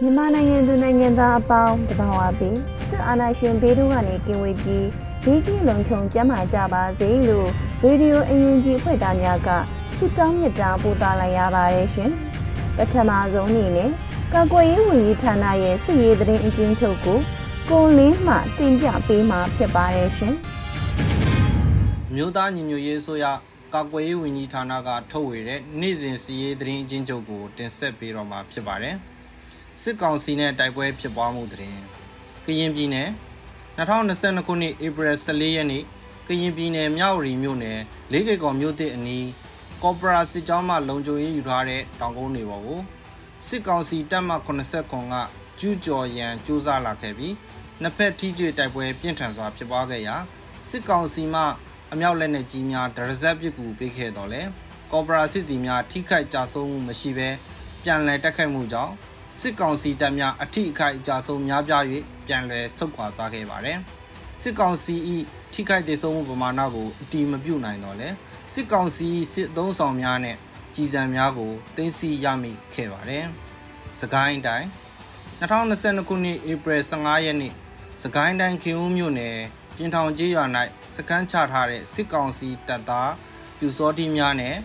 မြန်မာနိုင်ငံသူနိုင်ငံသားအပေါင်းတဘာဝပြီးစစ်အာဏာရှင်ဘေးတို့ကနေကင်ဝေးပြီးဘေးကင်းလုံခြုံကျန်းမာကြပါစေလို့ရေဒီယိုအယူဂျီဖွဲ့သားများကဆုတောင်းမြတ်တာပို့သလိုက်ရပါတယ်ရှင်။ပထမဆုံးအနေနဲ့ကာကွယ်ရေးဝန်ကြီးဌာနရဲ့စစ်ရေးသတင်းအကျဉ်းချုပ်ကိုကိုလင်းမှတင်ပြပေးမှာဖြစ်ပါတယ်ရှင်။မြို့သားညီညွတ်ရေးဆိုရ ကာကွယ်ရေးဝန်ကြီးဌာနကထုတ်ဝေတဲ့နေ့စဉ်စီးရေးသတင်းအကျဉ်းချုပ်ကိုတင်ဆက်ပေးတော့မှာဖြစ်ပါတယ်။စစ်ကောင်စီနဲ့တိုက်ပွဲဖြစ်ပွားမှုသတင်းကရင်ပြည်နယ်2022ခုနှစ်ဧပြီ14ရက်နေ့ကရင်ပြည်နယ်မြောက်ရီမြို့နယ်လေးကေကော်မြို့သစ်အနီးကော်ပိုရာစစ်ကြောင်းမှလုံခြုံရေးယူထားတဲ့တောင်ကုန်းတွေပေါ်ကိုစစ်ကောင်စီတပ်မ89ကကျူးကျော်ရန်စူးစမ်းလာခဲ့ပြီးနှစ်ဖက်ထိတွေ့တိုက်ပွဲပြင်းထန်စွာဖြစ်ပွားခဲ့ရာစစ်ကောင်စီမှ အမြောက်လက်နက်ကြီးများဒရဇက်ပစ်ကူပေးခဲ့တော်လဲကော်ပိုရာစစ်သည်များထိခိုက်ကြဆုံးမှုမရှိဘဲပြန်လည်တက်ခတ်မှုကြောင့်စစ်ကောင်စီတပ်များအထိအခိုက်အကြဆုံးများပြား၍ပြန်လည်ဆုတ်ခွာသွားခဲ့ပါတယ်။စစ်ကောင်စီ၏ထိခိုက်ဒေဆုံးမှုပမာဏကိုအတိမပြုနိုင်တော့လဲစစ်ကောင်စီစစ်သုံးဆောင်များနဲ့ကြီးစံများကိုတင်စီရမိခဲ့ပါတယ်။စကိုင်းတိုင်း2022ခုနှစ်ဧပြီ15ရက်နေ့စကိုင်းတိုင်းခင်ဦးမြို့နယ်ပြင်ထောင်ကျေးရွာ၌ စခန်းချထားတဲ့စစ်ကောင်စီတပ်သားပြူစောတိများနဲ့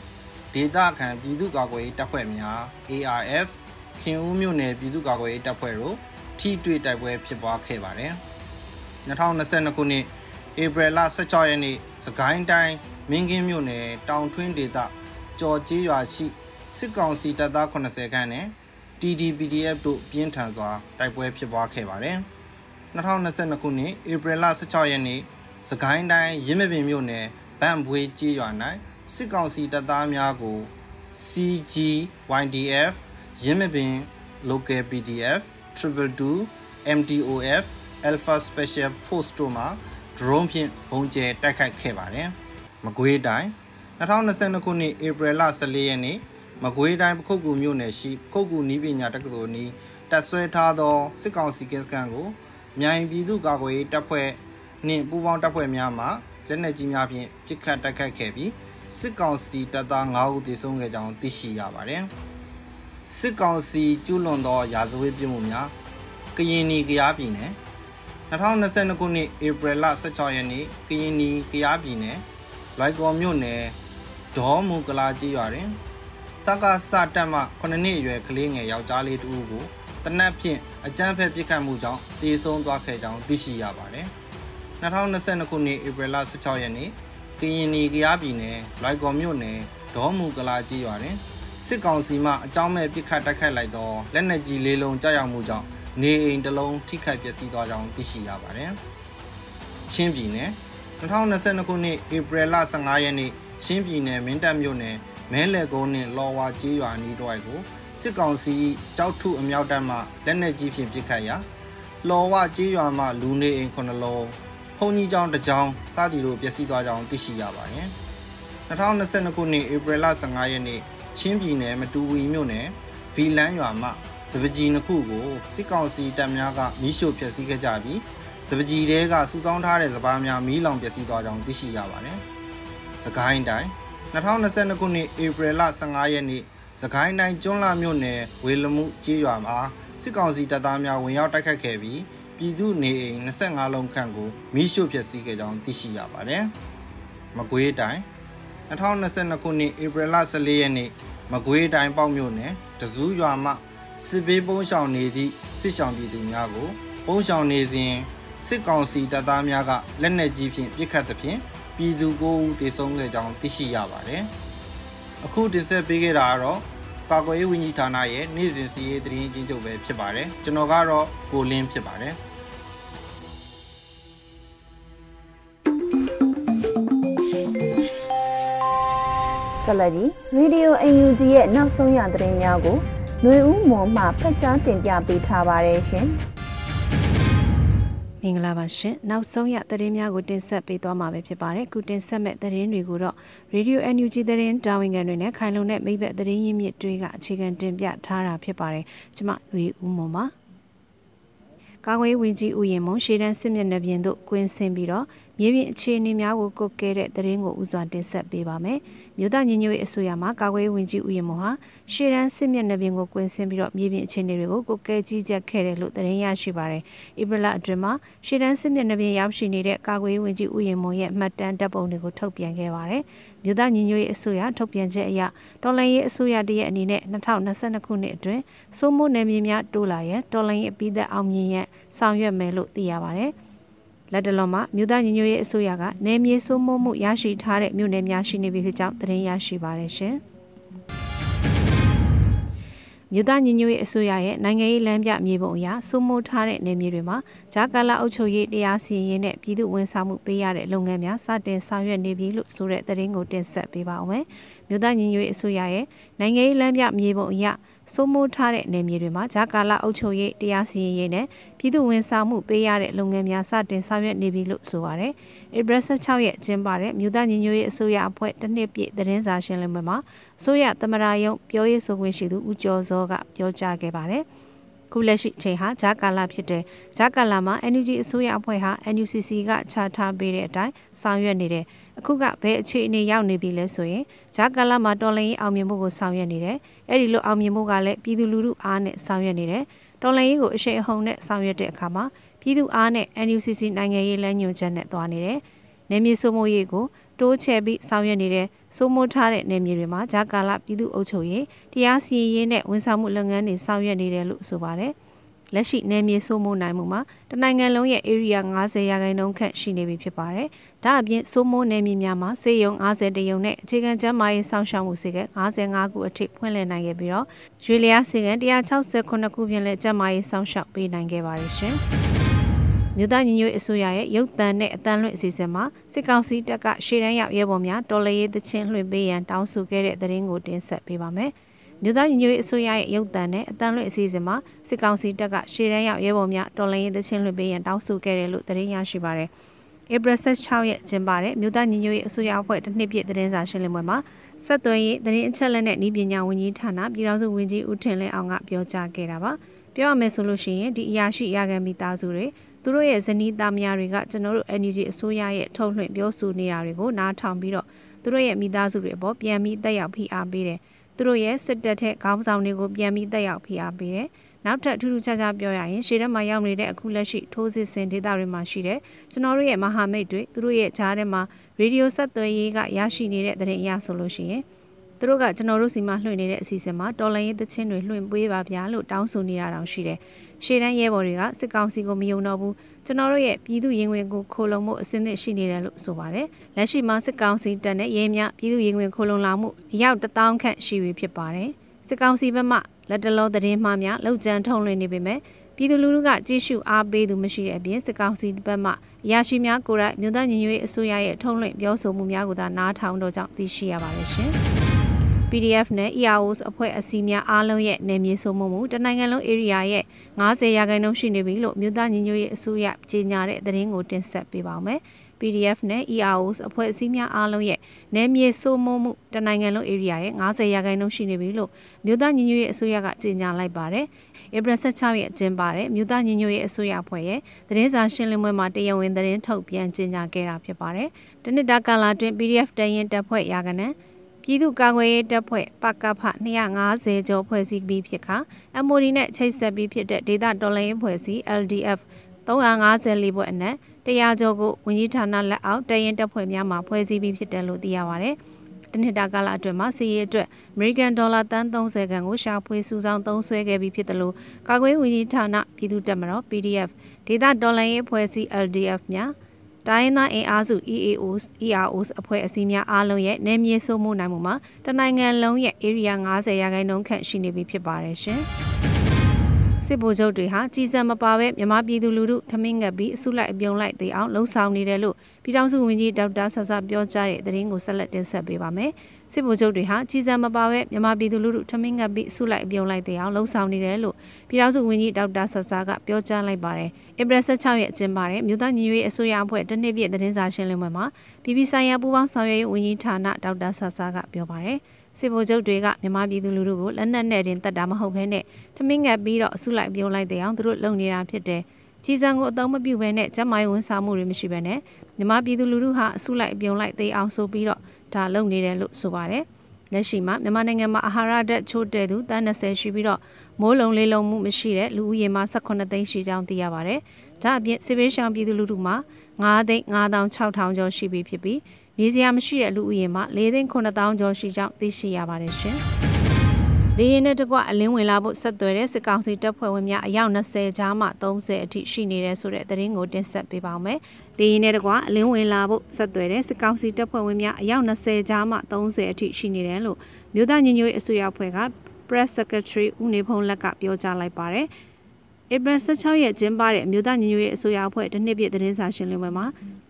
ဒေသခံပြည်သူ့ကာကွယ်ရေးတပ်ဖွဲ့များ ARF ခင်ဦးမြို့နယ်ပြည်သူ့ကာကွယ်ရေးတပ်ဖွဲ့တို့ထိတွေ့တိုက်ပွဲဖြစ်ပွားခဲ့ပါတယ်။2022ခုနှစ်ဧပြီလ16ရက်နေ့စကိုင်းတိုင်းမင်းကင်းမြို့နယ်တောင်ထွင်းဒေသကြော်ကြီးရွာရှိစစ်ကောင်စီတပ်သား80ခန့်နဲ့ TDPDF တို့ပြင်းထန်စွာတိုက်ပွဲဖြစ်ပွားခဲ့ပါတယ်။2022ခုနှစ်ဧပြီလ16ရက်နေ့ စကိုင်းတိုင်းရင်းမပင်မြို့နယ်ဗန့်ဘွေးကြီးရွာ၌စစ်ကောင်စီတပ်သားများကို CG YDF ရင်းမပင် local PDF triple 2 MDOF Alpha Special Force တို့မှ drone ဖြင့်ပုံကျဲတိုက်ခိုက်ခဲ့ပါတယ်။မကွေးတိုင်း2022ခုနှစ်ဧပြီလ14ရက်နေ့မကွေးတိုင်းပခုတ်ကူမြို့နယ်ရှိပခုတ်ကူနီးပညာတက္ကသိုလ်နီးတပ်ဆွဲထားသောစစ်ကောင်စီကင်းစခန်းကိုမြိုင်ပြည်သူ့ကာကွယ်ရေးတပ်ဖွဲ့ နှင့်ပူးပေါင်းတပ်ဖွဲ့များမှလက်နက်ကြီးများဖြင့်ပစ်ခတ်တိုက်ခိုက်ခဲ့ပြီးစစ်ကောင်စီတပ်သား9ဦးသေဆုံးခဲ့ကြောင်းသိရှိရပါတယ်။စစ်ကောင်စီကျူးလွန်သောရာဇဝတ်ပြစ်မှုများကရင်နီကရားပြည်နယ်2022ခုနှစ်ဧပြီလ16ရက်နေ့ကရင်နီကရားပြည်နယ်လိုက်ကော်မြို့နယ်ဒေါ်မူကလာကြီးရွာတွင်စကားစတက်မှ9နှစ်အရွယ်ကလေးငယ်ယောက်ျားလေးတူကိုတနက်ဖြင့်အကြမ်းဖက်ပစ်ခတ်မှုကြောင့်တေဆုံးသွားခဲ့ကြောင်းသိရှိရပါတယ်။ 2022ခုနှစ်ဧပြီလ16ရက်နေ့ကရင်နီကရားပြည်နယ်လိုက်ကော်မြို့နယ်ဒေါ်မူကလာကြီးရွာတွင်စစ်ကောင်စီမှအကြောင်းမဲ့ပစ်ခတ်တိုက်ခိုက်လိုက်သောလက်နက်ကြီးလေးလုံးကြောက်ရောက်မှုကြောင့်နေအိမ်တစ်လုံးထိခိုက်ပျက်စီးသွားကြောင်းသိရှိရပါတယ်။ချင်းပြည်နယ်2022ခုနှစ်ဧပြီလ15ရက်နေ့ချင်းပြည်နယ်မင်းတပ်မြို့နယ်မဲလဲကုန်းနှင့်လော်ဝါကျေးရွာနီးတွိုက်ကိုစစ်ကောင်စီကြောက်ထုအမြောက်တပ်မှလက်နက်ကြီးဖြင့်ပစ်ခတ်ရာလော်ဝါကျေးရွာမှလူနေအိမ်9လုံးဖုန် ကြီးကျောင်းတစ်ကျောင်းစသည်တို့ပျက်စီးသွားကြောင်းသိရှိရပါတယ်။2022ခုနှစ်ဧပြီလ15ရက်နေ့ချင်းပြည်နယ်မတူဝီမြို့နယ်ဗီလန်းရွာမှစပကြီးနှစ်ခုကိုစစ်ကောင်စီတပ်များကမီးရှို့ဖျက်ဆီးခဲ့ကြပြီးစပကြီးတဲကစုဆောင်းထားတဲ့စပားများမီးလောင်ပျက်စီးသွားကြောင်းသိရှိရပါတယ်။စကိုင်းတိုင်း2022ခုနှစ်ဧပြီလ15ရက်နေ့စကိုင်းတိုင်းကျွန်းလာမြို့နယ်ဝေလမှုကျေးရွာမှာစစ်ကောင်စီတပ်သားများဝင်ရောက်တိုက်ခတ်ခဲ့ပြီး ပြည်သူနေအိမ်25လုံးခန့်ကိုမီးရှို့ဖျက်ဆီးခဲ့ကြောင်းသိရှိရပါတယ်။မကွေးတိုင်း2022ခုနှစ်ဧပြီလ14ရက်နေ့မမကွေးတိုင်းပေါ့မြို့နယ်တစူးရွာမှစစ်ဘေးပုန်းရှောင်နေသည့်စစ်ရှောင်ပြည်သူများကိုပုန်းရှောင်နေစဉ်စစ်ကောင်စီတပ်သားများကလက်နက်ကြီးဖြင့်ပစ်ခတ်သဖြင့်ပြည်သူကိုတေဆုံးခဲ့ကြောင်းသိရှိရပါတယ်။အခုတင်ဆက်ပေးခဲ့တာကတော့ ကာကွယ်ရေးဝန်ကြီးဌာနရဲ့နေ့စဉ်စီရေးသတင်းချင်းချုပ်ပဲဖြစ်ပါတယ်။ကျွန်တော်ကတော့ကိုလင်းဖြစ်ပါတယ်။ဆက်လက်ပြီးရေဒီယို UNG ရဲ့နောက်ဆုံးရသတင်းများကိုຫນွေဦးမော်မှဖတ်ကြားတင်ပြပေးထားပါတယ်ရှင်။ မင်္ဂလာပါရှင်နောက်ဆုံးရသတင်းများကိုတင်ဆက်ပေးသွားမှာပဲဖြစ်ပါတယ်ခုတင်ဆက်မဲ့သတင်းတွေကိုတော့ Radio NUG သတင်းတာဝန်ခံတွေနဲ့ခိုင်လုံတဲ့မိဘသတင်းရင်းမြစ်တွေကအခြေခံတင်ပြထားတာဖြစ်ပါတယ်ကျွန်မလူဦးမွန်ပါကာကွယ်ဝင်ကြီးဦးရင်မုံရှေ့တန်းစစ်မျက်နှာပြင်သို့ကွင်းဆင်းပြီးတော့မြေပြင်အခြေအနေများကိုကုတ်ကဲတဲ့သတင်းကိုဥစွာတင်ဆက်ပေးပါမယ်။ မြို့သားညီညွတ်ရေးအစိုးရမှကာကွယ်ဝင်ကြီးဦးရင်မဟာရှေ့တန်းစစ်မျက်နှာပြင်ကိုကွင်းဆင်းပြီးတော့မြေပြင်အခြေအနေတွေကိုကုတ်ကဲကြီးကြပ်ခဲ့တယ်လို့သတင်းရရှိပါတယ်။ဧပြီလအတွင်းမှာရှေ့တန်းစစ်မျက်နှာပြင်ရောက်ရှိနေတဲ့ကာကွယ်ဝင်ကြီးဦးရင်မုံရဲ့မှတ်တမ်းတပ်ပုံတွေကိုထုတ်ပြန်ခဲ့ပါတယ်။မြို့သားညီညွတ်ရေးအစိုးရထုတ်ပြန်ချက်အရတော်လှန်ရေးအစိုးရတရဲ့အနေနဲ့2022ခုနှစ်အတွင်းစိုးမိုးနယ်မြေများတိုးလာရန်တော်လှန်ရေးအပိသက်အောင်မြင်ရန်ဆောင်ရွက်မယ်လို့သိရပါတယ်။ လက်တလုံးမှာမြို့သားညီညွတ်ရေးအစိုးရကနေမြေစိုးမိုးမှုရရှိထားတဲ့မြို့နယ်များရှိနေပြီဖြစ်ကြောင်းသတင်းရရှိပါတယ်ရှင်။မြို့သားညီညွတ်ရေးအစိုးရရဲ့နိုင်ငံရေးလမ်းပြမြေပုံအရစိုးမိုးထားတဲ့နေမြေတွေမှာဂျာကာလာအုပ်ချုပ်ရေးတရားစီရင်နဲ့ပြည်သူဝန်ဆောင်မှုပေးရတဲ့လုပ်ငန်းများစတင်ဆောင်ရွက်နေပြီလို့ဆိုတဲ့သတင်းကိုတင်ဆက်ပေးပါဦးမယ်။မြို့သားညီညွတ်ရေးအစိုးရရဲ့နိုင်ငံရေးလမ်းပြမြေပုံအရ စိုးမိုးထားတဲ့နယ်မြေတွေမှာဂျာကာလာအုပ်ချုပ်ရေးတရားစီရင်ရေးနဲ့ပြည်သူဝန်ဆောင်မှုပေးရတဲ့လုပ်ငန်းများစတင်ဆောင်ရွက်နေပြီလို့ဆိုပါတယ်။ဧပြီ16ရက်ကျင်းပတဲ့မြို့သားညီညွတ်ရေးအစိုးရအဖွဲ့တစ်နှစ်ပြည့်သတင်းစာရှင်းလင်းပွဲမှာအစိုးရသမရာယုံပြောရေးဆိုခွင့်ရှိသူဦးကျော်စောကပြောကြားခဲ့ပါတယ်။ခုလက်ရှိချိန်ဟာဂျာကာလာဖြစ်တဲ့ဂျာကာလာမှာ NUG အစိုးရအဖွဲ့ဟာ NUCC ကချထားပေးတဲ့အတိုင်းဆောင်ရွက်နေတယ်အခုကဘယ်အခြေအနေရောက်နေပြီလဲဆိုရင်ဂျာကာလာမှာတော်လိုင်းရေးအောင်မြင်မှုကိုဆောင်ရွက်နေတယ် အဲ့ဒီလိုအောင်မြင်မှုကလည်းပြည်သူလူထုအားနဲ့ဆောင်ရွက်နေတယ်တော်လိုင်းရေးကိုအရှိန်အဟုန်နဲ့ဆောင်ရွက်တဲ့အခါမှာပြည်သူအားနဲ့ NUCC နိုင်ငံရေးလမ်းညွှန်ချက်နဲ့သွားနေတယ်နေမြေစိုးမိုးရေးကိုတိုးချဲ့ပြီးဆောင်ရွက်နေတဲ့စိုးမိုးထားတဲ့နေမြေတွေမှာဂျာကာလာပြည်သူ့အုပ်ချုပ်ရေးတရားစီရင်ရေးနဲ့ဝန်ဆောင်မှုလုပ်ငန်းတွေဆောင်ရွက်နေတယ်လို့ဆိုပါတယ်။လက်ရှိနယ်မြေစိုးမိုးနိုင်မှုမှာတနိုင်ငံလုံးရဲ့ area 90ရာခိုင်နှုန်းခန့်ရှိနေပြီဖြစ်ပါတယ်။ ဒါအပြင်စိုးမိုးနယ်မြေများမှာစေယုံ50တရုံနဲ့အခြေခံကျန်းမာရေးစောင့်ရှောက်မှုစေက55ခုအထိဖွင့်လှစ်နိုင်ခဲ့ပြီးတော့ရွေလျားစေက169ခုပြင်လဲကျန်းမာရေးစောင့်ရှောက်ပေးနိုင်ခဲ့ပါတယ်ရှင်။မြို့သားညီညွတ်အစိုးရရဲ့ရုပ်သံနဲ့အတန်းလွင့်အစီအစဉ်မှာစစ်ကောင်စီတပ်ကရှေ့တန်းရောက်ရဲဘော်များတော်လရေးသချင်းလွှင့်ပေးရန်တောင်းဆိုခဲ့တဲ့သတင်းကိုတင်ဆက်ပေးပါမယ်။မြို့သားညီညွတ်ရေးအစိုးရရဲ့ရုပ်သံနဲ့အတန်းလွင့်အစီအစဉ်မှာစစ်ကောင်စီတပ်ကရှေ့တန်းရောက်ရဲဘော်များတော်လှန်ရေးသချင်းလွှင့်ပေးရန်တောင်းဆိုခဲ့တယ်လို့သတင်းရရှိပါရယ် ဧပြီ16ရက်ကျင်းပတဲ့မြို့သားညီညွတ်ရေးအစိုးရအဖွဲ့တစ်နှစ်ပြည့်သတင်းစာရှင်းလင်းပွဲမှာဆက်သွယ်ရေးသတင်းအချက်အလက်နဲ့ဤပညာဝန်ကြီးဌာနပြည်ထောင်စုဝန်ကြီးဦးထင်လင်းအောင်ကပြောကြားခဲ့တာပါပြောရမယ်ဆိုလို့ရှိရင်ဒီအရာရှိရခံမိသားစုတွေသူတို့ရဲ့ဇနီးသားမယားတွေကကျွန်တော်တို့ NUG အစိုးရရဲ့ထုတ်လွှင့်ပြောဆိုနေတာတွေကိုနားထောင်ပြီးတော့သူတို့ရဲ့မိသားစုတွေအပေါ်ပြန်ပြီးတက်ရောက်ဖိအားပေးတယ်သူတို့ရဲ့စစ်တပ်ထက်ခေါင်းဆောင်တွေကိုပြန်ပြီးတက်ရောက်ဖိအားပေးတယ်။ နောက်ထပ်ထူးထူးခြားခြားပြောရရင်ရှေ့ထဲမှာရောက်နေတဲ့အခုလက်ရှိထိုးစစ်ဆင်ဒေသတွေမှာရှိတဲ့ကျွန်တော်တို့ရဲ့မဟာမိတ်တွေသူတို့ရဲ့ဂျားထဲမှာရေဒီယိုဆက်သွယ်ရေးကရရှိနေတဲ့သတင်းအရဆိုလို့ရှိရင်သူတို့ကကျွန်တော်တို့စီမှာလွှင့်နေတဲ့အစီအစဉ်မှာတော်လိုင်းရေးသချင်းတွေလွှင့်ပေးပါဗျာလို့တောင်းဆိုနေတာတောင်ရှိတယ်။ရှေ့တန်းရဲဘော်တွေကစစ်ကောင်စီကိုမယုံတော့ဘူးကျွန်တော်တို့ရဲ့ပြည်သူရင်ဝင်ကိုခိုလုံမှုအစင်းသစ်ရှိနေတယ်လို့ဆိုပါတယ်။လက်ရှိမှာစစ်ကောင်စီတပ်နဲ့ရဲများပြည်သူရင်ဝင်ခိုလုံလာမှုအယောက်1000ခန့်ရှိပြီဖြစ်ပါတယ်။စစ်ကောင်စီဘက်မှ လက်တလုံးသတင်းမှားများလောက်ကျန်ထုံလွှင့်နေပေမဲ့ပြည်သူလူထုကကြည့်ရှုအားပေးသူမရှိတဲ့အပြင်စစ်ကောင်စီဘက်မှအရာရှိများကိုယ်တိုင်မြို့သားညီညွတ်ရေးအစိုးရရဲ့ထုံလွှင့်ပြောဆိုမှုများကိုသာနားထောင်တော့ကြောင့်သိရှိရပါတယ်ရှင်။ PDF နဲ့ EROs အဖွဲ့အစည်းများအားလုံးရဲ့နယ်မြေဆိုမှုမှုတနိုင်ငံလုံး area ရဲ့90ရာခိုင်နှုန်းရှိနေပြီလို့မြို့သားညီညွတ်ရေးအစိုးရကြေညာတဲ့သတင်းကိုတင်ဆက်ပေးပါောင်းမယ်။ PDF နဲ့ EROs အဖွဲ့အစည်းများအားလုံးရဲ့နယ်မြေဆိုမှုမှုတနိုင်ငံလုံး area ရဲ့90ရာခိုင်နှုန်းရှိနေပြီလို့မြို့သားညီညွတ်ရေးအစိုးရကကြေညာလိုက်ပါတယ်။ဧပြီ16ရက်ကျင်းပတဲ့မြို့သားညီညွတ်ရေးအစိုးရအဖွဲ့ရဲ့သတင်းစာရှင်းလင်းပွဲမှာတရားဝင်သတင်းထုတ်ပြန်ကြေညာခဲ့တာဖြစ်ပါတယ်။တနစ်တာကာလတွင် PDF တရင်တပ်ဖွဲ့ရာကနံ ပြည်သူ့ကာကွယ်ရေးတပ်ဖွဲ့ပကဖ250ကျော်ဖွဲ့စည်းပြီးဖြစ်ခါ MOD နဲ့ချိတ်ဆက်ပြီးဖြစ်တဲ့ဒေသတော်လှန်ရေးဖွဲ့စည်း LDF 354ဘွဲ့အနက်တရားကျော်ကိုဝန်ကြီးဌာနလက်အောက်တရင်တပ်ဖွဲ့များမှဖွဲ့စည်းပြီးဖြစ်တယ်လို့သိရပါဗျ။တနှစ်တာကာလအတွင်းမှာစီးရီးအတွက် American Dollar တန်း30ခန်းကိုရှာဖွေစုဆောင်းသုံးစွဲခဲ့ပြီးဖြစ်တယ်လို့ကာကွယ်ဝန်ကြီးဌာနပြည်သူ့တပ်မတော် PDF ဒေသဒေါ်လာရေးဖွဲ့စည်း LDF များ တိုင်းသားအင်အားစု EAOs EROs အဖွဲ့အစည်းများအားလုံးရဲ့နယ်မြေစိုးမိုးနိုင်မှုမှာတနိုင်ငံလုံးရဲ့ area 90ရာခိုင်နှုန်းခန့်ရှိနေပြီဖြစ်ပါတယ်ရှင်။စစ်ဗိုလ်ချုပ်တွေဟာကြီးစံမပါပဲမြန်မာပြည်သူလူထုထမင်းငတ်ပြီးအစုလိုက်အပြုံလိုက်သိအောင်လှုံ့ဆော်နေတယ်လို့ပြည်ထောင်စုဝန်ကြီးဒေါက်တာဆဆပြောကြားတဲ့သတင်းကိုဆက်လက်တင်ဆက်ပေးပါမယ်။စစ်ဗိုလ်ချုပ်တွေဟာကြီးစံမပါပဲမြန်မာပြည်သူလူထုထမင်းငတ်ပြီးအစုလိုက်အပြုံလိုက်သိအောင်လှုံ့ဆော်နေတယ်လို့ပြည်ထောင်စုဝန်ကြီးဒေါက်တာဆဆကပြောကြားလိုက်ပါတယ်။ ဧပြီ16ရက်ကျင်းပတဲ့မြို့သားညီညွတ်ရေးအစိုးရအဖွဲ့တနေ့ပြည့်သတင်းစာရှင်းလင်းပွဲမှာပြည်ပဆိုင်ရာပူးပေါင်းဆောင်ရွက်ရေးဝန်ကြီးဌာနဒေါက်တာဆဆာကပြောပါတယ်စစ်ဗိုလ်ချုပ်တွေကမြန်မာပြည်သူလူထုကိုလက်နက်နဲ့တင်တက်တာမဟုတ်ဘဲနဲ့ထမင်းငတ်ပြီးတော့အစုလိုက်ပြုံးလိုက်တဲ့အောင်သူတို့လုပ်နေတာဖြစ်တယ်။ကြီးစံကိုအသုံးမပြုဘဲနဲ့ကျမိုင်းဝန်ဆောင်မှုတွေမရှိဘဲနဲ့မြန်မာပြည်သူလူထုဟာအစုလိုက်ပြုံးလိုက်သိအောင်ဆိုပြီးတော့ဒါလုပ်နေတယ်လို့ဆိုပါတယ်။လက်ရှိမှာမြန်မာနိုင်ငံမှာအာဟာရဓာတ်ချိုးတဲ့သူတန်း20ရှိပြီးတော့ မိုးလုံလေးလုံးမှုမရှိတဲ့လူဦးရေမှာ18သိန်းရှိကြောင်းသိရပါတယ်။ဒါအပြင်စစ်ဘေးရှောင်ပြည်သူလူထုမှာ9သိန်း9600ကျော်ရှိပြီဖြစ်ပြီးနေစရာမရှိတဲ့လူဦးရေမှာ4သိန်း9000ကျော်ရှိကြောင်းသိရှိရပါတယ်ရှင်။လေရင်နဲ့တကွအလင်းဝင်လာဖို့ဆက်သွယ်တဲ့စစ်ကောင်စီတပ်ဖွဲ့ဝင်များအယောက်20ကြားမှ30အထိရှိနေတဲ့ဆိုတဲ့သတင်းကိုတင်ဆက်ပေးပါမယ်။လေရင်နဲ့တကွအလင်းဝင်လာဖို့ဆက်သွယ်တဲ့စစ်ကောင်စီတပ်ဖွဲ့ဝင်များအယောက်20ကြားမှ30အထိရှိနေတယ်လို့မြို့သားညညွေအစိုးရအဖွဲ့က Press Secretary ဦးနေဖုံးလက်ကပြောကြားလိုက်ပါတယ်။ဧပြီ16ရက်ကျင်းပတဲ့အမျိုးသားညီညွတ်ရေးအစိုးရအဖွဲ့တနှစ်ပြည့်သတင်းစာရှင်းလင်းပွဲမှာ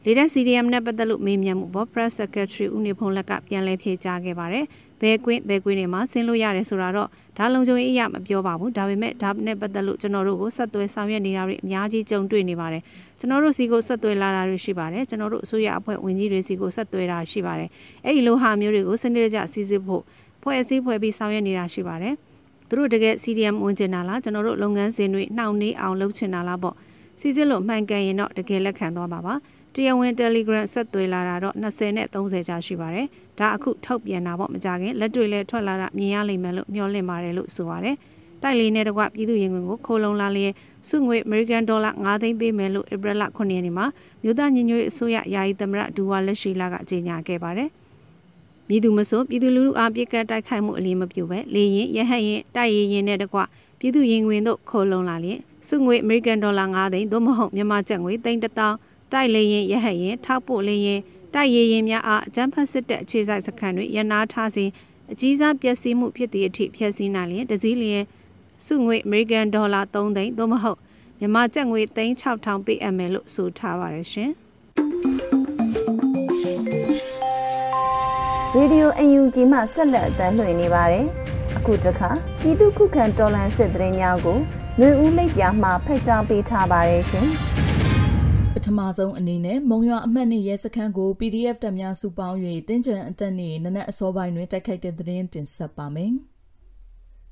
လေတက် CDM နဲ့ပတ်သက်လို့မေးမြန်းမှုပေါ် Press Secretary ဦးနေဖုံးလက်ကပြန်လည်ဖြေကြားခဲ့ပါတယ်။ဘဲကွင်းဘဲကွင်းတွေမှာဆင်းလို့ရတယ်ဆိုတာတော့ဒါလုံခြုံရေးအရာမပြောပါဘူး။ဒါပေမဲ့ဒါနဲ့ပတ်သက်လို့ကျွန်တော်တို့ကိုဆက်သွယ်ဆောင်ရွက်နေတာတွေအများကြီးကြုံတွေ့နေပါတယ်။ကျွန်တော်တို့စီကိုဆက်သွယ်လာတာတွေရှိပါတယ်။ကျွန်တော်တို့အစိုးရအဖွဲ့ဝင်ကြီးတွေစီကိုဆက်သွယ်တာရှိပါတယ်။အဲ့ဒီလိုဟာမျိုးတွေကိုစနစ်တကျစီစစ်ဖို့ ဖွဲ့အစည်းဖွဲ့ပြီးဆောင်ရွက်နေတာရှိပါတယ်။သူတို့တကယ် CDM ဝင်ကျင်တာလားကျွန်တော်တို့လုပ်ငန်းစဉ်တွေနှောင့်နှေးအောင်လုပ်ချင်တာလားပေါ့စီစစ်လို့မှန်ကန်ရင်တော့တကယ်လက်ခံသွားပါပါတရားဝင် Telegram ဆက်သွယ်လာတာတော့20နဲ့30ကြာရှိပါတယ်ဒါအခုထုတ်ပြန်တာပေါ့မကြခင်လက်တွေလည်းထွက်လာတာမြင်ရလိမ့်မယ်လို့မျှော်လင့်ပါတယ်လို့ဆိုပါတယ်တိုက်လေးနဲ့တကွပြည်သူရင်ဝင်ကိုခိုးလုံလာလျက်စုငွေ American Dollar 9သိန်းပေးမယ်လို့ April 9ရက်နေ့မှာမြို့သားညီညွတ်ရေးအစိုးရယာယီသမရဒူဝါလက်ရှိလာကကြေညာခဲ့ပါတယ်။ မြည်သူမဆိုပြည်သူလူထုအားပြစ်ကတ်တိုက်ခိုက်မှုအလီမပြုပဲလေရင်ရဟတ်ရင်တိုက်ရင်ရင်နဲ့တကွပြည်သူရင်ဝင်တို့ခိုးလုံလာလျင်စုငွေအမေရိကန်ဒေါ်လာ9သိန်းသို့မဟုတ်မြန်မာကျပ်ငွေသိန်း1000တိုက်လေရင်ရဟတ်ရင်ထောက်ပို့လေရင်တိုက်ရရင်များအားအကြမ်းဖက်စစ်တပ်အခြေစိုက်စခန်းတွေရနာထားစဉ်အကြီးစားပျက်စီးမှုဖြစ်သည့်အထိဖျက်ဆီးနိုင်လျင်တစည်းလျင်စုငွေအမေရိကန်ဒေါ်လာ3သိန်းသို့မဟုတ်မြန်မာကျပ်ငွေသိန်း6000ပေးအပ်မယ်လို့ဆိုထားပါတယ်ရှင်။ ရေဒီယိုအယူဂျီမှဆက်လက်အသံလွှင့်နေပါတယ်။အခုတခါပြည်သူခုခံတော်လှန်စစ်တရင်များကိုຫນွေဦးလိပ်ပြာမှဖက်ကြားပေးထားပါတယ်ရှင်။ပထမဆုံးအနေနဲ့မုံရွာအမှတ်နဲ့ရဲစခန်းကို PDF တပ်များစုပေါင်း၍တင်းကြံအသက်နဲ့နနက်အစောပိုင်းတွင်တိုက်ခိုက်တဲ့သတင်းတင်ဆက်ပါမယ်။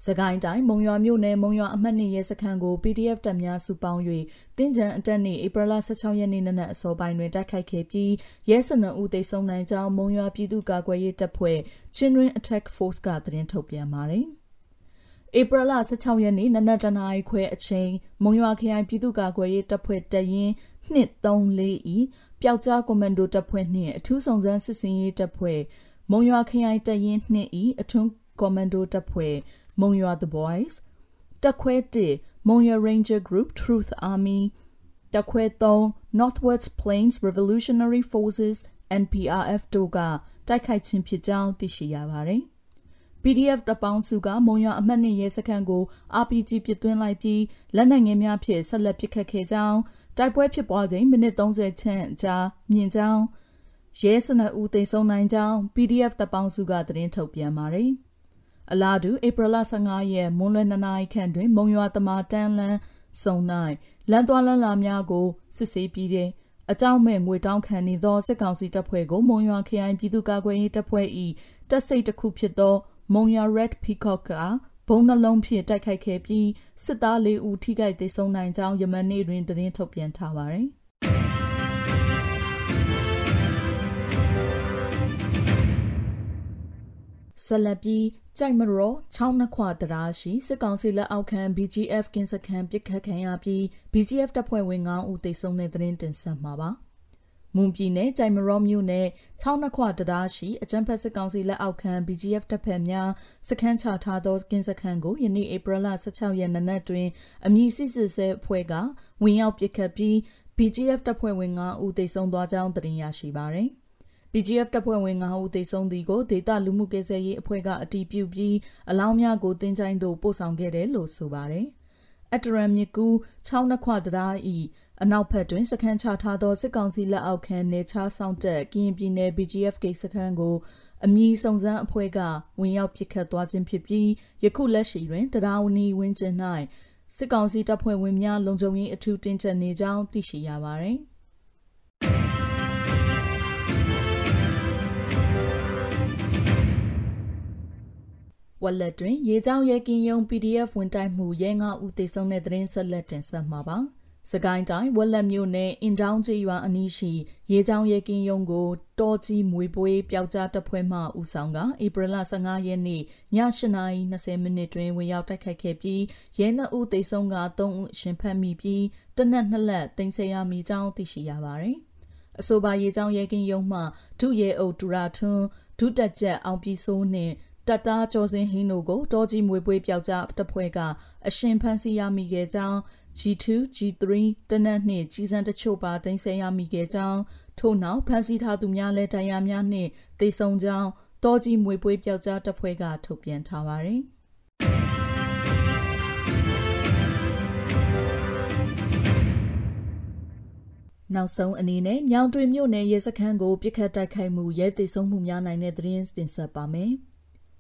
စကိုင်းတိုင်းမုံရွာမြို့နယ်မုံရွာအမှတ်2ရဲစခန်းကို PDF တပ်များစုပေါင်း၍တင်းကြံအတက်နေ့ဧပြီလ16ရက်နေ့နနက်အစောပိုင်းတွင်တိုက်ခိုက်ခဲ့ပြီးရဲစနဦးသိဆုံးနိုင်ကြောင်းမုံရွာပြည်သူ့ကာကွယ်ရေးတပ်ဖွဲ့ Chinrin Attack Force ကသတင်းထုတ်ပြန်ပါတယ်။ဧပြီလ16ရက်နေ့နနက်တနာရီခွဲအချိန်မုံရွာခရိုင်ပြည်သူ့ကာကွယ်ရေးတပ်ဖွဲ့တရင်234ဤပျောက်ကြားကွန်မန်ဒိုတပ်ဖွဲ့နှင့်အထူးဆောင်စမ်းစစ်စင်ရေးတပ်ဖွဲ့မုံရွာခရိုင်တရင်2ဤအထွန်းကွန်မန်ဒိုတပ်ဖွဲ့ မုံရွာ The Boys တက်ခွဲ1မုံရွာ Ranger Group Truth Army တက်ခွဲ3 Northwest Plains Revolutionary Forces NPRF တို့ကတိုက်ခိုက်ခြင်းဖြစ်ကြောင်းသိရှိရပါတယ်။ PDF တပေါင်းစုကမုံရွာအမှတ်နှစ်ရဲစခန်းကို RPG ပစ်သွင်းလိုက်ပြီးလက်နက်ငယ်များဖြင့်ဆက်လက်ပစ်ခတ်ခဲ့ကြောင်းတိုက်ပွဲဖြစ်ပွားချိန်မိနစ်30ချန့်ကြာမြင့်ကြောင်းရဲစနအူသိမ်းဆုံးနိုင်ကြောင်း PDF တပေါင်းစုကသတင်းထုတ်ပြန်ပါတယ်။ အလားတူဧပြီလ15ရက်မွန်းလွဲ2နာရီခန့်တွင် မုံရွာတမာတန်းလန်းစုံ၌လမ်းသွားလမ်းလာများကိုစစ်ဆေးပြီးတဲ့အကြောင်းမဲ့ငွေတောင်းခံနေသောစစ်ကောင်စီတပ်ဖွဲ့ကိုမုံရွာခရိုင်ပြည်သူ့ကာကွယ်ရေးတပ်ဖွဲ့၏တပ်စိတ်တစ်ခုဖြစ်သောမုံရွာ Red Peacock ကဘုံနှလုံးဖြင့်တိုက်ခိုက်ခဲ့ပြီးစစ်သား၄ဦးထိခိုက်ဒေဆုံးနိုင်ကြောင်းယမန်နေ့တွင်သတင်းထုတ်ပြန်ထားပါသည် ဆက်လက်ပြီးကြိုက်မရောချောင်းနှခွတရားရှိစစ်ကောင်စီလက်အောက်ခံ BGF ကင်းစခန်းပစ်ခတ်ခံရပြီး BGF တပ်ဖွဲ့ဝင်9ဦးသေဆုံးတဲ့သတင်းတင်ဆက်မှာပါမွန်ပြည်နယ်ကြိုင်မရောမြို့နယ်6နှစ်ခွတံတားရှိအကြံဖက်စစ်ကောင်စီလက်အောက်ခံ BGF တပ်ဖက်များစခန်းချထားသောကင်းစခန်းကိုယနေ့ဧပြီလ16ရက်နေ့နက်တွင်အမည်စစ်စစ်ဆဲအဖွဲ့ကဝင်ရောက်ပစ်ခတ်ပြီး BGF တပ်ဖွဲ့ဝင်9ဦးသေဆုံးသွားကြောင်းသိရရှိပါသည်။ BGF တပ်ဖွဲ့ဝင်9ဦးသေဆုံးသည်ကိုဒေတာလူမှုကယ်ဆယ်ရေးအဖွဲ့ကအတည်ပြုပြီးအလောင်းများကိုတင်ချိုင်းသို့ပို့ဆောင်ခဲ့တယ်လို့ဆိုပါတယ်။အတရမ်မြကူ6နှစ်ခွတံတားဤအနောက်ဘက်တွင်စခန်းချထားသောစစ်ကောင်စီလက်အောက်ခံနေချားဆောင်တက်ကရင်ပြည်နယ် BGF ဂိတ်စခန်းကိုအမည်စုံစမ်းအဖွဲ့ကဝင်ရောက်ပစ်ခတ်သွားခြင်းဖြစ်ပြီးယခုလက်ရှိတွင်တရားဝနီဝင်းကျင်၌စစ်ကောင်စီတပ်ဖွဲ့ဝင်များလုံခြုံရေးအထူးတင်းကျပ်နေကြောင်းသိရှိရပါသည် ဝက်လက်တွင်ရေကြောင်းရဲကင်းယုံ PDF ဝင်တိုက်မှုရဲ9ဦးသေဆုံးတဲ့သတင်းဆက်လက်တင်ဆက်မှာပါ။စကိုင်းတိုင်းဝက်လက်မြို့နယ်အင်တောင်းကျေးရွာအနီးရှိရေချောင်းရဲကင်းရုံးကိုတောကြီးမွေပွေးပျောက်ကြားတပ်ဖွဲ့မှဦးဆောင်ကဧပြီလ15ရက်နေ့ည8:20မိနစ်တွင်ဝင်ရောက်တိုက်ခိုက်ခဲ့ပြီးရဲနှစ်ဦးသေဆုံးက3ဦးရှင်ဖမ်းမိပြီးတနက်နှစ်လက်တင်ဆက်ရမိကြောင်းသိရှိရပါသည်။အဆိုပါရေချောင်းရဲကင်းရုံးမှဒုရဲအုပ်ဒူရာထွန်းဒုတက်ချက်အောင်ပြည်စိုးနှင့် တပ်သားကျော်စင်ဟင်းတို့ကိုတောကြီးမွေပွေးပျောက်ကြားတပ်ဖွဲ့ကအရှင်ဖမ်းဆီးရမိခဲ့ကြောင်း G2 G3 တနက်နှင့်ကြီးစံတချို့ပါတင်ဆက်ရမိခဲ့ကြောင်းထို့နောက်ဖမ်းဆီးထားသူများလည်းတရားများနှင့်တေဆုံကြောင်းတောကြီးမွေပွေးပျောက်ကြားတပ်ဖွဲ့ကထုတ်ပြန်ထားပါသည်နောက်ဆုံးအနေနဲ့မြောင်တွင်မြို့နယ်ရဲစခန်းကိုပြစ်ခတ်တိုက်ခိုက်မှုရဲသိဆုံးမှုများနိုင်တဲ့သတင်းတင်ဆက်ပါမယ်။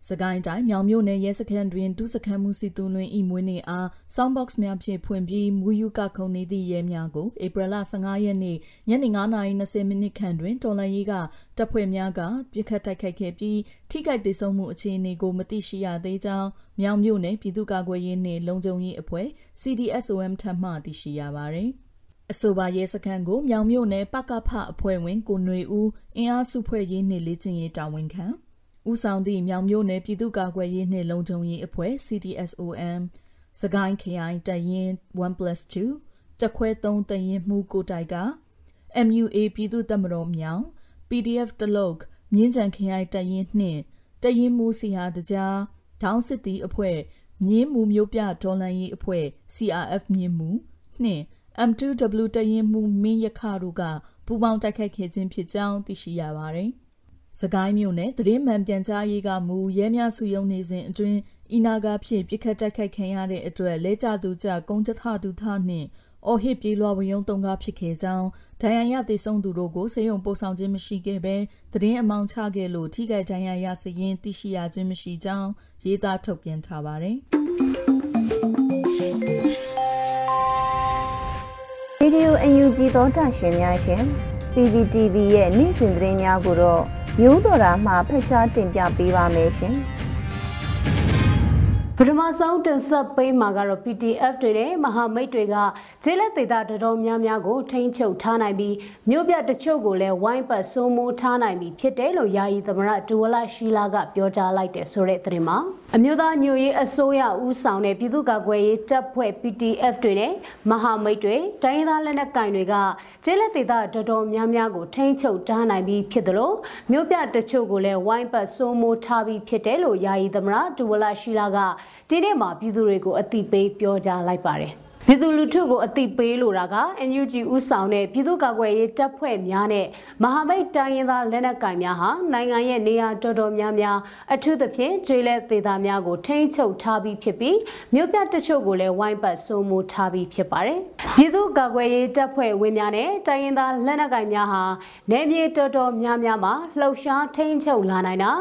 စကိုင်းတိုင်းမြောင်မြို့နယ်ရဲစခန်းတွင်ဒုစခန်းမှုစီတူလွင်ဤမွေးနေ့အား soundbox များဖြင့်ဖွင့်ပြီးမူယူကခုံနေသည့်ရဲများကိုဧပြီလ15ရက်နေ့ညနေ9:20မိနစ်ခန့်တွင်တော်လန်ရေးကတပ်ဖွဲ့များကပြစ်ခတ်တိုက်ခိုက်ခဲ့ပြီးထိခိုက်ဒေဆုံးမှုအခြေအနေကိုမသိရှိရသေးကြောင်းမြောင်မြို့နယ်ပြည်သူ့ကာကွယ်ရေးနှင့်လုံခြုံရေးအဖွဲ့ CDSOM ထပ်မံသိရှိရပါသည်အဆိုပါရဲစခန်းကိုမြောင်မြို့နယ်ပကဖအဖွဲ့ဝင်ကိုຫນွေဦးအင်အားစုဖွဲ့ရေးနှင့်လေ့ကျင့်ရေးတာဝန်ခံ ဦးဆောင်သည့်မြောင်မြို့နယ်ပြည်သူ့ကာကွယ်ရေးနှင့်လုံခြုံရေးအဖွဲ့ CDSOM စကိုင်းခရိုင်တရင် 1+2 တက်ခွဲ3တရင်မှုကိုတိုက်က MUA ပြည်သူ့တပ်မတော်မြောင် PDF တလုတ်မြင်းကြံခရိုင်တရင်နှင့်တရင်မှုစီဟာတကြားဒေါင်းစစ်တီအဖွဲ့မြင်းမှုမျိုးပြဒေါ်လန်ရေးအဖွဲ့ CRF မြင်းမှုနှင့် M2W တရင်မှုမင်းရခတို့ကပူးပေါင်းတိုက်ခိုက်ခဲ့ခြင်းဖြစ်ကြောင်းသိရှိရပါသည် စကိုင်းမြို့နယ်သတင်းမှန်ပြန်ကြားရေးကမူရဲများစုယုံနေစဉ်အတွင်းအီနာဂါဖြင့်ပြစ်ခတ်တိုက်ခိုက်ခံရတဲ့အတွက်လဲကျသူကြကုန်းချထဒုသနှင့်အော်ဟစ်ပြေးလွှာဝယုံတုံကားဖြစ်ခဲ့ကြောင်းဒဏ်ရာရသေဆုံးသူတို့ကိုစေယုံပို့ဆောင်ခြင်းမရှိခဲ့ဘဲသတင်းအမောင်ချခဲ့လို့ထိခိုက်ဒဏ်ရာရစရင်သိရှိရခြင်းမရှိကြောင်းရေးသားထုတ်ပြန်ထားပါတယ်။ဗီဒီယိုအယူကြည်သောတာရှင်များရှင် PPTV ရဲ့နေ့စဉ်သတင်းများကိုတော့ မျိုးတော်တာမှဖက်ချားတင်ပြပေးပါမယ်ရှင်။ပထမဆုံးတင်ဆက်ပေးမှာကတော့ PDF တွေနဲ့မဟာမိတ်တွေကဂျေလက်ဒေတာတော်တော်များများကိုထိန်းချုပ်ထားနိုင်ပြီးမြို့ပြတချို့ကိုလည်းဝိုင်းပတ်စိုးမိုးထားနိုင်ပြီးဖြစ်တယ်လို့ယာယီသမရဒူဝလာရှိလာကပြောကြားလိုက်တယ်ဆိုတဲ့သတင်းမှာ အမျိုးသားညွရေးအစိုးရဦးဆောင်တဲ့ပြည်သူ့ကာကွယ်ရေးတပ်ဖွဲ့ PDF တွေနဲ့မဟာမိတ်တွေတိုင်းရင်းသားလက်နက်ကင်တွေကဂျေလက်ဒေတာတော်တော်များများကိုထိန်းချုပ်ထားနိုင်ပြီးဖြစ်တယ်လို့မြို့ပြတချို့ကိုလည်းဝိုင်းပတ်စိုးမိုးထားပြီးဖြစ်တယ်လို့ယာယီသမရဒူဝလာရှိလာကဒီနေ့မှာပြည်သူတွေကိုအသိပေးပြောကြားလိုက်ပါတယ် ပြည်သူလူထုကိုအသိပေးလိုတာက NUG ဥဆောင်တဲ့ပြည်သူ့ကာကွယ်ရေးတပ်ဖွဲ့များနဲ့မဟာမိတ်တိုင်းရင်းသားလက်နက်ကိုင်များဟာနိုင်ငံရဲ့နေရာတော်တော်များများအထူးသဖြင့်ဂျေလဲဒေသများကိုထိန်းချုပ်ထားပြီးဖြစ်ပြီးမြို့ပြတချို့ကိုလည်းဝိုင်းပတ်စိုးမိုးထားပြီးဖြစ်ပါတယ်။ပြည်သူ့ကာကွယ်ရေးတပ်ဖွဲ့ဝင်များနဲ့တိုင်းရင်းသားလက်နက်ကိုင်များဟာနယ်မြေတော်တော်များများမှာလှုပ်ရှားထိန်းချုပ်လာနိုင်တာ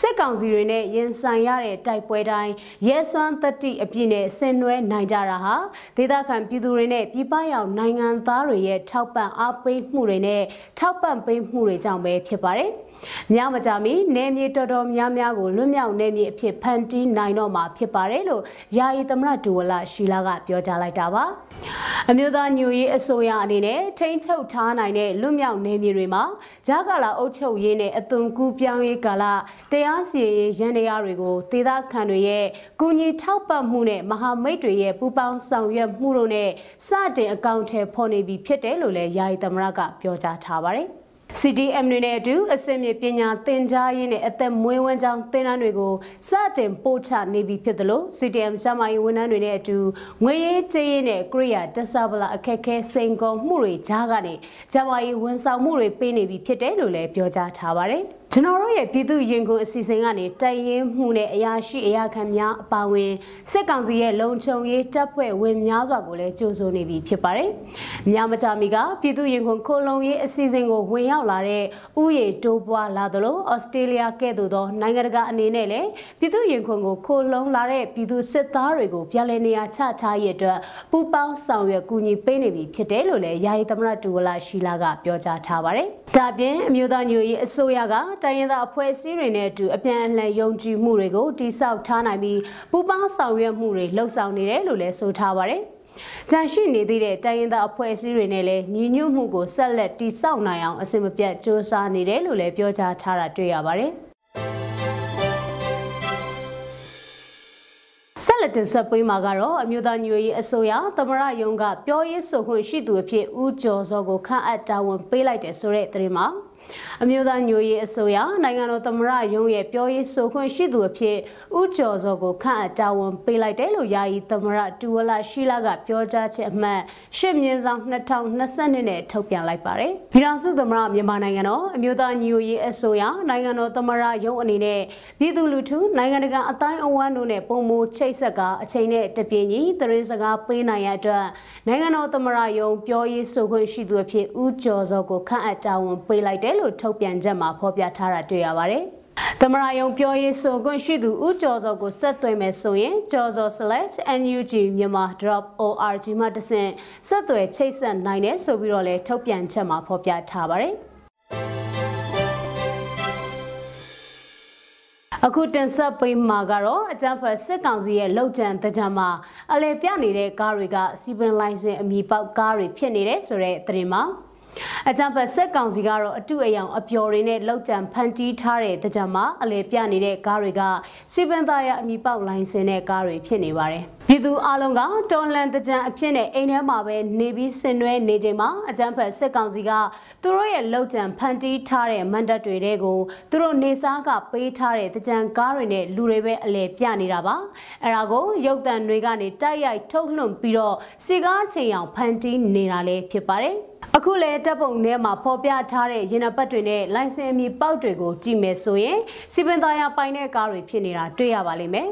စစ်ကောင်စီတွေနဲ့ရင်ဆိုင်ရတဲ့တိုက်ပွဲတိုင်းရဲစွမ်းတတိအပြည့်နဲ့ဆင်နွှဲနိုင်ကြတာဟာဒေသခံပြည်သူတွေနဲ့ပြည်ပရောက်နိုင်ငံသားတွေရဲ့ထောက်ပံ့အားပေးမှုတွေနဲ့ထောက်ပံ့ပေးမှုတွေကြောင့်ပဲဖြစ်ပါတယ်။။ ညမကြမီနယ်မြေတော်တော်များများကိုလွတ်မြောက်နယ်မြေအဖြစ်ဖန်တီးနိုင်တော့မှာဖြစ်ပါတယ်လို့ယာယီသမရဒူဝလာရှီလာကပြောကြားလိုက်တာပါ။အမျိုးသားညူရေးအစိုးရအနေနဲ့ထိန်းချုပ်ထားနိုင်တဲ့လွတ်မြောက်နယ်မြေတွေမှာဂျာကာလာအုပ်ချုပ်ရေးနဲ့အသွင်ကူးပြောင်းရေးကာလတရားစီရင်ရန်တရားတွေကိုဒေသခံတွေရဲ့ကူညီထောက်ပံ့မှုနဲ့မဟာမိတ်တွေရဲ့ပူးပေါင်းဆောင်ရွက်မှုတို့နဲ့စတင်အကောင့်ထဲပေါ်နေပြီဖြစ်တယ်လို့လည်းယာယီသမရကပြောကြားထားပါတယ်။ CDM တွေနဲ့အတူအစင်မြေပညာသင်ကြားရေးနဲ့အသက်မွေးဝမ်းကြောင်းသင်တန်းတွေကိုစတင်ပို့ချနေပြီဖြစ်တယ်လို့ CDM ကျမရေးဝန်ထမ်းတွေနဲ့အတူငွေရေးကြေးရေးနဲ့ကရိယာတဆဗလာအခက်ခဲစိန်ခေါ်မှုတွေကြားကနေကျမရေးဝန်ဆောင်မှုတွေပေးနေပြီဖြစ်တယ်လို့လည်းပြောကြားထားပါတယ်။ ကျွန်တော်တို့ရဲ့ပြည်သူရင်ကုန်အစီအစဉ်ကနေတိုင်ရင်မှုနဲ့အရာရှိအရာခံများအပါဝင်စစ်ကောင်စီရဲ့လုံခြုံရေးတပ်ဖွဲ့ဝင်များစွာကိုလည်းကြိုးဆိုနေပြီဖြစ်ပါတယ်။များမကြမီကပြည်သူရင်ကုန်ခိုလုံရေးအစီအစဉ်ကိုဝင်ရောက်လာတဲ့ဥယေတိုးပွားလာသလိုဩစတြေးလျကဲ့သို့သောနိုင်ငံတကာအနေနဲ့လည်းပြည်သူရင်ကုန်ကိုခိုလုံလာတဲ့ပြည်သူစစ်သားတွေကိုပြန်လည်နေရာချထားရတဲ့အတွက်ပူပေါင်းဆောင်ရွက်ကူညီပေးနေပြီဖြစ်တယ်လို့လည်းယာယီသမရတူဝလာရှိလာကပြောကြားထားပါတယ်။ဒါပြင်အမျိုးသားညွေရေးအစိုးရကတိုင်းရင်းသားအဖွဲ့အစည်းတွေနဲ့အတူအပြန်အလှန်ယုံကြည်မှုတွေကိုတိစောက်ထားနိုင်ပြီးပူးပေါင်းဆောင်ရွက်မှုတွေလှုပ်ဆောင်နေတယ်လို့လည်းဆိုထားပါတယ်။ကြန့်ရှိနေသေးတဲ့တိုင်းရင်းသားအဖွဲ့အစည်းတွေနဲ့လည်းညီညွတ်မှုကိုဆက်လက်တိစောက်နိုင်အောင်အစီအမပြတ်စ조사နေတယ်လို့လည်းပြောကြားထားတာတွေ့ရပါတယ်။ ဆက်လက်တင်ဆက်ပေးမှာကတော့အမျိုးသားညွေရေးအစိုးရသမရယုံကပြောရေးဆိုခွင့်ရှိသူအဖြစ်ဦးကျော်စောကိုခန့်အပ်တာဝန်ပေးလိုက်တယ်ဆိုတဲ့သတင်းမှာ အမျိုးသားညွေရေးအစိုးရနိုင်ငံတော်သမ္မတရုံးရဲ့ပြောရေးဆိုခွင့်ရှိသူအဖြစ်ဦးကျော်စောကိုခန့်အပ်တာဝန်ပေးလိုက်တယ်လို့ယာယီသမ္မတတူဝလာရှိလာကပြောကြားချက်အမှတ်ရှစ်မြင်းဆောင်2022နဲ့ထုတ်ပြန်လိုက်ပါတယ်။ပြည်ထောင်စုသမ္မတမြန်မာနိုင်ငံတော်အမျိုးသားညွေရေးအစိုးရနိုင်ငံတော်သမ္မတရုံးအနေနဲ့ပြည်သူလူထုနိုင်ငံတကာအတိုင်းအဝန်းတို့နဲ့ပုံမချိတ်ဆက်ကအချိန်နဲ့တပြင်းညီသတင်းစကားပေးနိုင်ရအတွက်နိုင်ငံတော်သမ္မတရုံးပြောရေးဆိုခွင့်ရှိသူအဖြစ်ဦးကျော်စောကိုခန့်အပ်တာဝန်ပေးလိုက်တယ်လို့ထုတ်ပြန်ချက်မှာဖော်ပြထားတာတွေ့ရပါတယ်။သမရယုံပြောရေးဆိုခွင့်ရှိသူဦးကျော်စောကိုဆက်သွယ်မယ်ဆိုရင်ကျော်စော select NUG မြန်မာ drop org မှာတဆင့်ဆက်သွယ်ချိတ်ဆက်နိုင်တယ်ဆိုပြီးတော့လည်းထုတ်ပြန်ချက်မှာဖော်ပြထားပါတယ်။အခုတင်ဆက်ပေးမှာကတော့အကြံဖတ်စစ်ကောင်စီရဲ့လောက်ကျန်တကြံမှာအလဲပြနေတဲ့ကားတွေကစီပင်လိုင်းစင်အမိပေါက်ကားတွေဖြစ်နေတယ်ဆိုတဲ့သတင်းမှာ အကြံဖက်ဆက်ကောင်စီကတော့အတုအယောင်အပျော်တွေနဲ့လောက်ကြံဖန်တီးထားတဲ့တကြံမှာအလဲပြနေတဲ့ကားတွေကစီပန်သားရအမိပေါက်လိုင်းစင်တဲ့ကားတွေဖြစ်နေပါတယ်။ ပြည်သူအလုံးကတော်လန်တကြံအဖြစ်နဲ့အိမ်ထဲမှာပဲနေပြီးဆင်နွှဲနေချိန်မှာအကြံဖက်ဆက်ကောင်စီကသူတို့ရဲ့လောက်ကြံဖန်တီးထားတဲ့မန်တပ်တွေတဲ့ကိုသူတို့နေစားကပေးထားတဲ့တကြံကားတွေနဲ့လူတွေပဲအလဲပြနေတာပါ။အဲဒါကိုရုပ်တံတွေကနေတိုက်ရိုက်ထုတ်လွှင့်ပြီးတော့စီကားချိန်အောင်ဖန်တီးနေတာလည်းဖြစ်ပါတယ်။အခုလဲတပ်ပုံထဲမှာဖော်ပြထားတဲ့ရင်နပတ်တွေနဲ့လိုင်စင်အမည်ပေါက်တွေကိုကြည့်မယ်ဆိုရင်စီပင်သားရပိုင်တဲ့ကားတွေဖြစ်နေတာတွေ့ရပါလိမ့်မယ်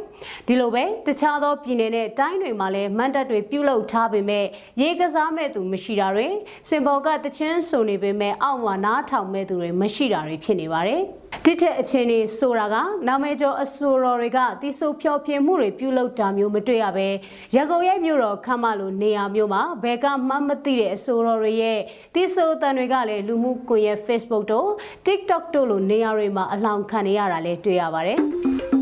ဒီလိုပဲတခြားသောပြည်နယ်နဲ့တိုင်းတွေမှာလည်းမန်တပ်တွေပြုလုပ်ထားပေမဲ့ရေကစားမဲ့သူမရှိတာတွေစင်ဘော်ကတချင်းဆိုနေပေမဲ့အောက်မှာနားထောင်မဲ့သူတွေမရှိတာတွေဖြစ်နေပါတယ်တစ်ထက်အချင်းနေဆိုတာကနာမည်ကျော်အဆိုတော်တွေကတီဆိုဖျော်ဖြေမှုတွေပြုလုပ်တာမျိုးမတွေ့ရပဲရကုန်ရဲ့မြို့တော်ခမ်းမလိုနေရာမျိုးမှာဘယ်ကမှမသိတဲ့အဆိုတော်တွေရဲ့တီဆိုတန်တွေကလည်းလူမှုကွန်ရက် Facebook တို့ TikTok တို့လိုနေရာတွေမှာအလောင်းခံနေရတာလည်းတွေ့ရပါတယ်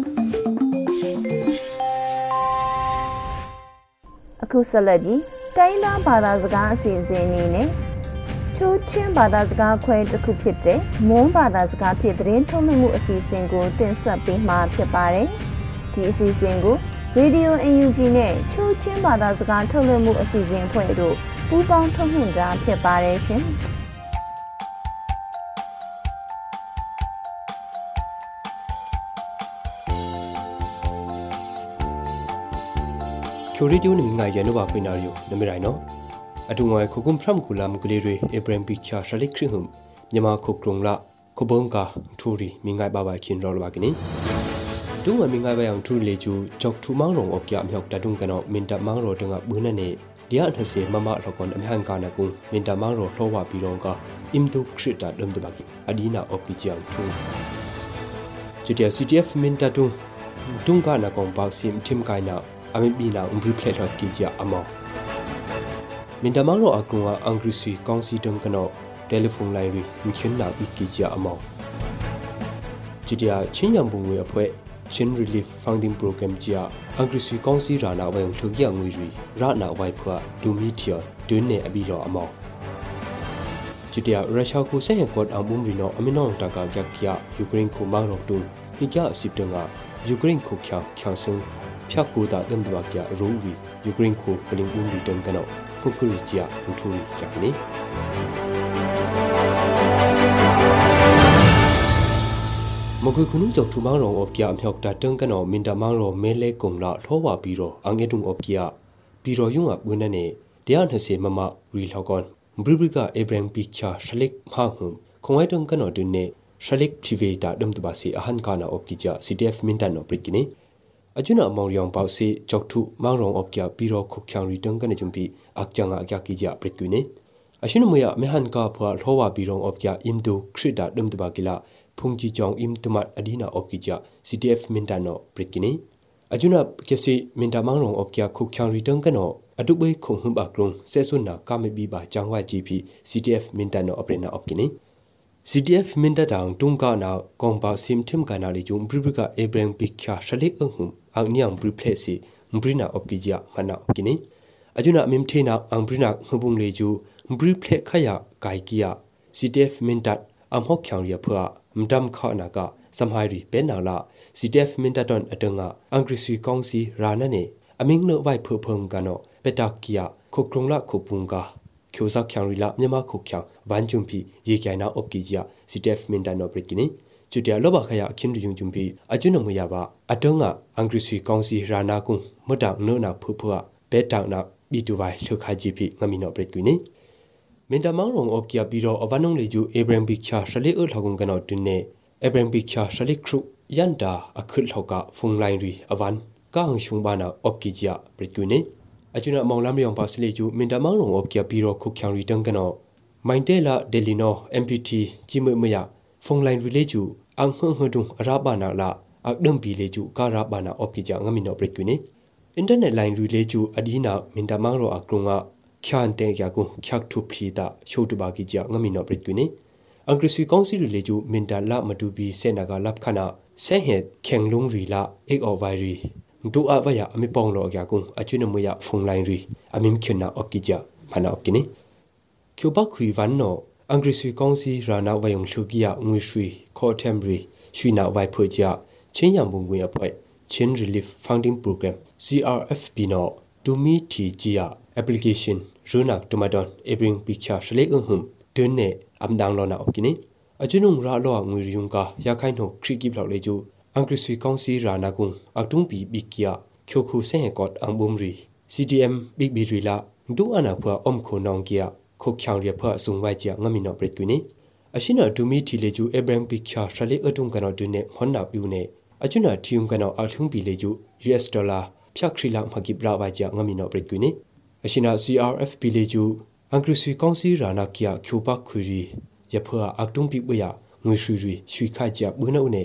အခုဆက်လက်ပြီးတိုင်းသားဘာသာစကားအစီအစဉ်အနေနဲ့ချိုးချင်းဘာသာစကားခွဲတစ်ခုဖြစ်တဲ့မွန်းဘာသာစကားဖြစ်သတင်းထုတ်လွှင့်မှုအစီအစဉ်ကိုတင်ဆက်ပေးမှာဖြစ်ပါတယ်။ဒီအစီအစဉ်ကို Radio UNG နဲ့ချိုးချင်းဘာသာစကားထုတ်လွှင့်မှုအစီအစဉ်အဖွဲ့တို့ပူးပေါင်းထုတ်လွှင့်တာဖြစ်ပါတယ်ရှင်။ ကျိုရီတိုနမငါရနဘဖိနာရီယိုနမရိုင်နော်အတူငွေခုကုမ်ဖရမ်ကူလာမကလေးတွေအပရမ်ပီချာရှလိခရီဟုမ်မြန်မာခုကရုံလာခုဘုံကာထူရီမိငိုင်ဘာဘာခင်ရောလဘာကင်းဒုဝမိငိုင်ဘာယံထူလေကျူဂျောက်ထူမောင်းလုံးအော့ပြမြောက်တတုံကနောမင်တမောင်းရောတငါဘူးနနေဒီအထစီမမလကွန်အမြဟန်ကာနကုမင်တမောင်းရောလှောဝပီရောကအင်ဒုခရစ်တာဒမ်တဘကီအဒီနာအော့ကီချန်ထူကျူတီ CTF မင်တတုံတုံကနာကောင်ပေါစီမ်ထင်ကိုင်နာ အမေဘီနာအွန်ဘရီပလက်လော့ကီချာအမောမင်တမောင်းရောအကုံကအန်ဂရစီကောင်စီတုံကနောတယ်လီဖုန်းလိုင်းရီမြခင်နာဘီကီချာအမောကျူတီချင်းယံဘုံဝေအဖွဲ့ Chin Relief Funding Program ကြီးအင်္ဂရိစီကောင်စီရာနာဝဲလှုပ်ရငွေရီရနာဝိုင်ဖွာဒူမီတီယာဒွန်းနေအဘီလောအမောချီတရရုရှားကိုဆက်ရကော့အမုံရီနောအမီနောတကာကြက်ကျယူကရိန်းကိုမောင်းတော့တူဟိကြအစစ်တငါယူကရိန်းကိုချောချောဆန်း ဖြတ်ကူတာဒမ်ဒဝကျရူရီယူကရိန်းကိုပလင်ဦးရီတန်ကနောခုကရီချာထူရီကြကနေမကွေခုနုကြောက်ထူမောင်းရောအော့ပြအမြောက်တာတန်းကနော်မင်တမောင်းရောမဲလဲကုံလာလောဝပြီးတော့အငဲတုံအော့ပြပြီးတော့ယုံအဝင်းနဲ့တရား20မမရီလောက်ကွန်ဘရီဘရီကအေဘရန်ပီချာရှလိကမာဟုံခုံဝဲတုံကနော်ဒုန်နေရှလိကဖြီဗေတာဒမ်တဘာစီအဟန်ကာနာအော့ကီချာ CTF မင် တန်နော်ပရိကိနေအကျွနာမောင်ရောင်ပေါ့စီကြောက်ထုမောင်ရောင်အော့ပြပြီးတော့ခုချောင်ရီတုံကနေဂျုံပီအကချငါအကကီချာပရိကိနေအရှင်မွေမေဟန်ကာဖွာလောဝ ပြီးတော့အော့ပြအင်ဒိုခရစ်တာဒမ်တဘာကီလာဖုန်ကြီးကြောင်အင်တမတ်အဒီနာအော့ကီချာ CTF မင်တန်နော်ပရိကိနေအကျွနာကစီမင်တမောင်ရောင်အော့ပြခုချောင်ရီတုံကနော်အတုပိခုံဟွန်ဘာကရုံဆေဆွနာကာမဘီဘာချောင်းဝါဂျီပီ CTF မင်တန်နော်အပရနာအော့ကိနေ CTF မင်တတောင်တုံကနာကောင်ပါစင်ထင်ကနာလီဂျုံဘရိဘကအေဘရန်ပိချာရှလိအဟုံအန်နီယံဘရိပလက်စီဘရိနာအော့ကိဂျာမနာအော့ကိနေအဂျုနာမင်ထေနာအန်ဘရိနာငဘုံလေဂျူဘရိပလက်ခယာဂိုင်ကီယာ CTF မင်တတ်အမ်ဟော့ချောင်ရီဖွာမဒမ်ခါနာကစမ်ဟိုင်ရီပဲနာလာ CTF မင်တတ်တွန်အတငါအန်ဂ ရစီကောင်စီရာနနေအမင်းနဝိုင်ဖဖုံကနောပတာကီယာခုကရုံလာခုပုန်ကာကျိုဇာချန်ရီလာမြန်မာခုချန်ဗန်ဂျုံပီရေကျိုင်နာအော့ကီဂျာစီတက်မင်တန်နိုပရကိနီကျူတရလောဘခရအခင်းတူယုံဂျုံပီအကျွနမရပါအတုံးကအင်္ဂရိစီကောင်စီရာနာကုမတန်နောနာဖူဖူဘဲတောင်နာဘီတူဝိုင်လောက်ခါဂျီပီငမီနိုပရကိနီမင်တမောင်ရုံအော့ကီယာပြီးတော့အဝနုံလေကျူအေဘရန်ဘီချာရှလေအထောက်ကုံကနောတင်းနေအေဘရန်ဘီချာရှလေခရုယန်တာအခึလောက်ကဖုန်လိုင်းရီအဝန်ကာဟန်ရှုံဘာနာအော့ကီဂျာပရကိနီအ ကျွနမောင်လမ်းမြောင်ပါစလေကျူမင်တမောင်လုံအော့ကပြီးတော့ခုချောင်ရီတန်ကနောမိုင်တဲလာဒယ်လီနို MPT ကြီးမွေမရဖုန်လိုင်းရီလေကျူအန်ဟွန်ဟွန်ဒုံအရာဘာနာလာအဒမ်ပီလေကျူကာရာဘာနာအော့ကကြငမီနောပရိကွနီအင်တာနက်လိုင်းရီလေကျူအဒီနာမင်တမောင်ရောအကရုံကချန်တဲရကုချက်ထုဖီတာရှိုးတဘာကြီးကြငမီနောပရိကွနီအင်္ဂရိစီကောင်စီရီလေကျူမင်တလာမတူဘီစေနာကလပ်ခနာဆဲဟက်ခေငလုံရီလာအေအော်ဗိုင်ရီ ntu avaya ami pong lo kya kung achuna muya phung line ri amim khina opkija mana opkini kyoba khui van no angri sui kong si rana wayong thugia ngui sui kho temri sui na wai phoi ja chin yang bung ngui apoi chin relief funding program crfp no to me ti jia application runa tomadon ebring picture shle ung hum dun ne amdang lo na opkini achunung ra lo ngui riung ka ya khai no khri gi blok le ju နေအကျွနုံရာလောငွေရုံကရခိုင်နှုတ်ခရီကိပလောက်လေကျူအင်္ဂရိစီကောင်စီရာနာကုံအတုံပီဘီကီယာချိုခုဆေဟကော့အံဘုံရီ CDM ဘိဘီရီလာဒူအနာဖွာအုံခိုနောင်ကီယာခုတ်ချောင်ရဖွာအစုံဝိုက်ကြငမီနောပရစ်ကွီနီအရှိနာဒူမီတီလေကျူအဘရန်ပီချာရှလေအတုံကနောဒူနေဟွန်နာပြူနေအကျွနာတီယုံကနောအထုံပီလေကျူ US ဒေါ်လာဖြတ်ခရီလာမကိပလာဝိုက်ကြငမီနောပရစ်ကွီနီအရှိနာ CRF ပီလေကျူအင်္ဂရိစီကောင်စီရာနာကီယာကျူပါခွီရီရဖွာအတုံပီဝရငွေရွှီရွှီရွှီခါကြဘူးနောနေ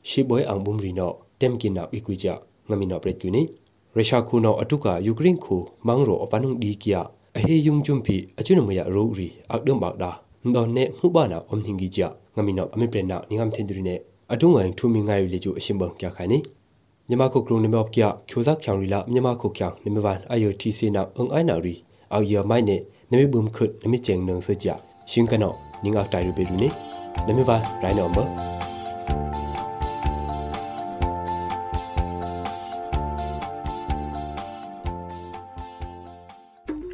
ကျအစစ်တန်လေကျူယူကရိန်းခုချောင်းချောင်းစံဖြတ်ကူတာဒမ်ဒဘာကီယာရိုရီမှုနာအော့ကီဂျာယူကရိန်းမောင်ရော့တုံကီယက်ပလင်ဘုံရင်ကနောပရစ်ကွနီအကျွနာအမင်းမွာယူကရိန်းခုချောင်းဖြတ်ကူတာဒမ်ဒဘာကီယာရိုရီလေကျူကီယက်ပလင်ဘုံရီလာရှိဘွဲအောင်ဘုံရီနောတက်ကိနာအီကွီကြငမီနောပရက်ကွီနီရုရှားခုနောအတုကယူကရိန်းခုမောင်ရောအပနုံဒီကီယာအဟေယုံဂျွမ်ပီအကျွနမယရိုရီအကဒမ်ဘာဒါဒေါ်နေမှုဘာနာအုံသင်ကြီးကြငမီနောအမေပရနာနိငမ်သင်ဒရီနေအတုငိုင်ထူမီငိုင်လေကျူအရှင်ဘံကြခိုင်နီမြမခုကရုံနမော့ကျချိုဇက်ချောင်ရီလာမြမခုချောင်နမေဝန်အယိုတီစီနာအုံအိုင်နာရီအော်ယောမိုင်နေနမေဘုံခွတ်နမေကျင်းနုံစကြရှင်ကနောနင်းအောက်တိုင်ရပေလူနေနမေဝန်ရိုင်းနောမ